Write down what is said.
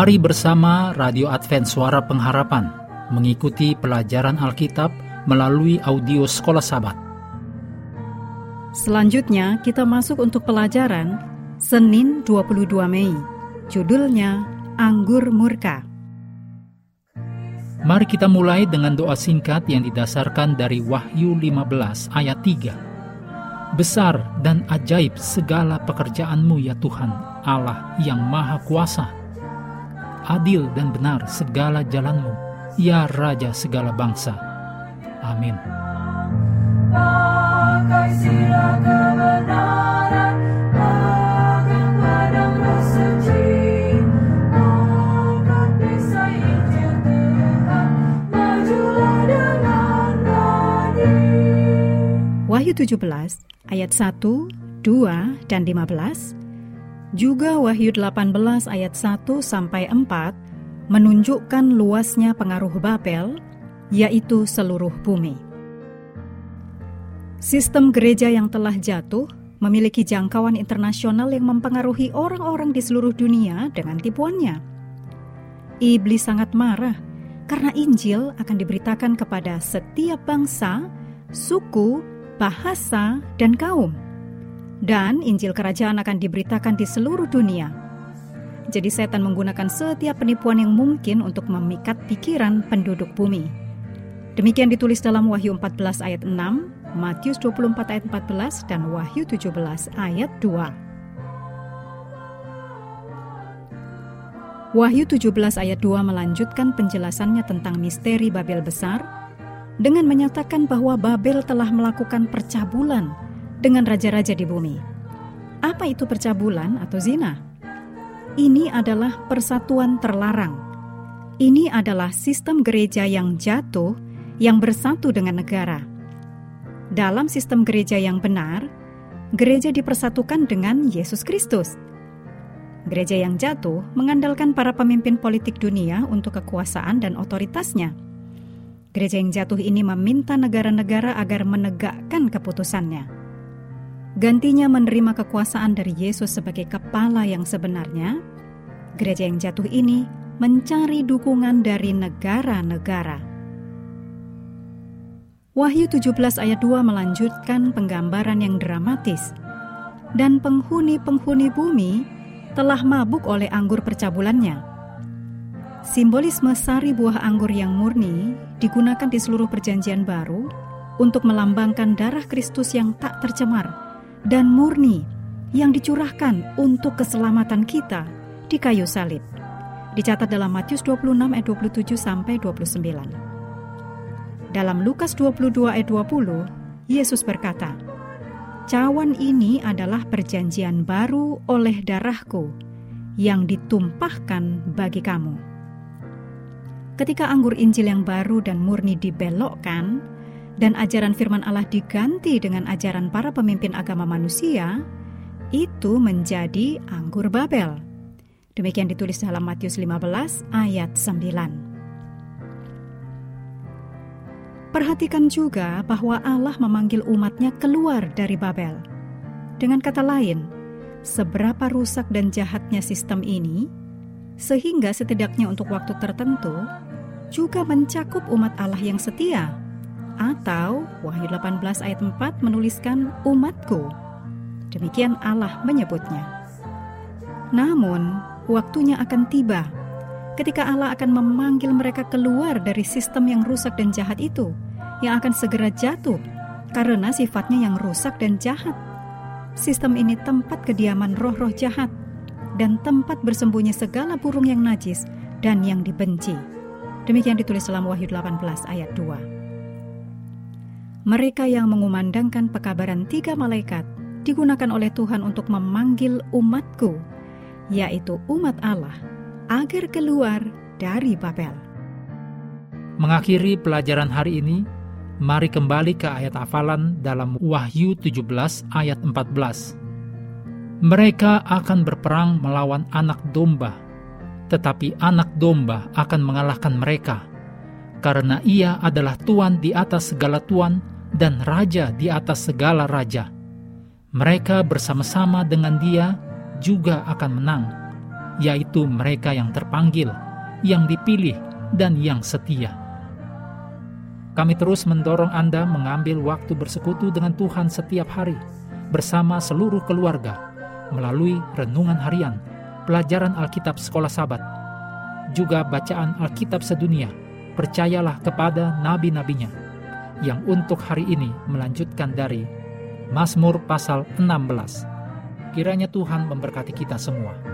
Mari bersama Radio Advent Suara Pengharapan mengikuti pelajaran Alkitab melalui audio Sekolah Sabat. Selanjutnya kita masuk untuk pelajaran Senin 22 Mei. Judulnya Anggur Murka. Mari kita mulai dengan doa singkat yang didasarkan dari Wahyu 15 ayat 3. Besar dan ajaib segala pekerjaanmu ya Tuhan, Allah yang Maha Kuasa adil dan benar segala jalanmu, ya Raja segala bangsa. Amin. Wahyu 17 ayat 1, 2, dan 15 juga Wahyu 18 ayat 1 sampai 4 menunjukkan luasnya pengaruh Babel, yaitu seluruh bumi. Sistem gereja yang telah jatuh memiliki jangkauan internasional yang mempengaruhi orang-orang di seluruh dunia dengan tipuannya. Iblis sangat marah karena Injil akan diberitakan kepada setiap bangsa, suku, bahasa, dan kaum dan Injil Kerajaan akan diberitakan di seluruh dunia. Jadi setan menggunakan setiap penipuan yang mungkin untuk memikat pikiran penduduk bumi. Demikian ditulis dalam Wahyu 14 ayat 6, Matius 24 ayat 14, dan Wahyu 17 ayat 2. Wahyu 17 ayat 2 melanjutkan penjelasannya tentang misteri Babel besar dengan menyatakan bahwa Babel telah melakukan percabulan dengan raja-raja di bumi. Apa itu percabulan atau zina? Ini adalah persatuan terlarang. Ini adalah sistem gereja yang jatuh yang bersatu dengan negara. Dalam sistem gereja yang benar, gereja dipersatukan dengan Yesus Kristus. Gereja yang jatuh mengandalkan para pemimpin politik dunia untuk kekuasaan dan otoritasnya. Gereja yang jatuh ini meminta negara-negara agar menegakkan keputusannya gantinya menerima kekuasaan dari Yesus sebagai kepala yang sebenarnya, gereja yang jatuh ini mencari dukungan dari negara-negara. Wahyu 17 ayat 2 melanjutkan penggambaran yang dramatis. Dan penghuni-penghuni bumi telah mabuk oleh anggur percabulannya. Simbolisme sari buah anggur yang murni digunakan di seluruh perjanjian baru untuk melambangkan darah Kristus yang tak tercemar dan murni yang dicurahkan untuk keselamatan kita di kayu salib. Dicatat dalam Matius 26 ayat 27 sampai 29. Dalam Lukas 22 ayat 20, Yesus berkata, "Cawan ini adalah perjanjian baru oleh darahku yang ditumpahkan bagi kamu." Ketika anggur Injil yang baru dan murni dibelokkan, dan ajaran firman Allah diganti dengan ajaran para pemimpin agama manusia, itu menjadi anggur Babel. Demikian ditulis dalam Matius 15 ayat 9. Perhatikan juga bahwa Allah memanggil umatnya keluar dari Babel. Dengan kata lain, seberapa rusak dan jahatnya sistem ini, sehingga setidaknya untuk waktu tertentu, juga mencakup umat Allah yang setia atau Wahyu 18 ayat 4 menuliskan umatku. Demikian Allah menyebutnya. Namun, waktunya akan tiba ketika Allah akan memanggil mereka keluar dari sistem yang rusak dan jahat itu, yang akan segera jatuh karena sifatnya yang rusak dan jahat. Sistem ini tempat kediaman roh-roh jahat dan tempat bersembunyi segala burung yang najis dan yang dibenci. Demikian ditulis dalam Wahyu 18 ayat 2 mereka yang mengumandangkan pekabaran tiga malaikat digunakan oleh Tuhan untuk memanggil umatku, yaitu umat Allah, agar keluar dari Babel. Mengakhiri pelajaran hari ini, mari kembali ke ayat hafalan dalam Wahyu 17 ayat 14. Mereka akan berperang melawan anak domba, tetapi anak domba akan mengalahkan mereka, karena ia adalah Tuan di atas segala Tuan dan raja di atas segala raja. Mereka bersama-sama dengan dia juga akan menang, yaitu mereka yang terpanggil, yang dipilih, dan yang setia. Kami terus mendorong Anda mengambil waktu bersekutu dengan Tuhan setiap hari, bersama seluruh keluarga, melalui renungan harian, pelajaran Alkitab sekolah sabat, juga bacaan Alkitab sedunia, percayalah kepada nabi-nabinya, yang untuk hari ini melanjutkan dari Mazmur pasal 16. Kiranya Tuhan memberkati kita semua.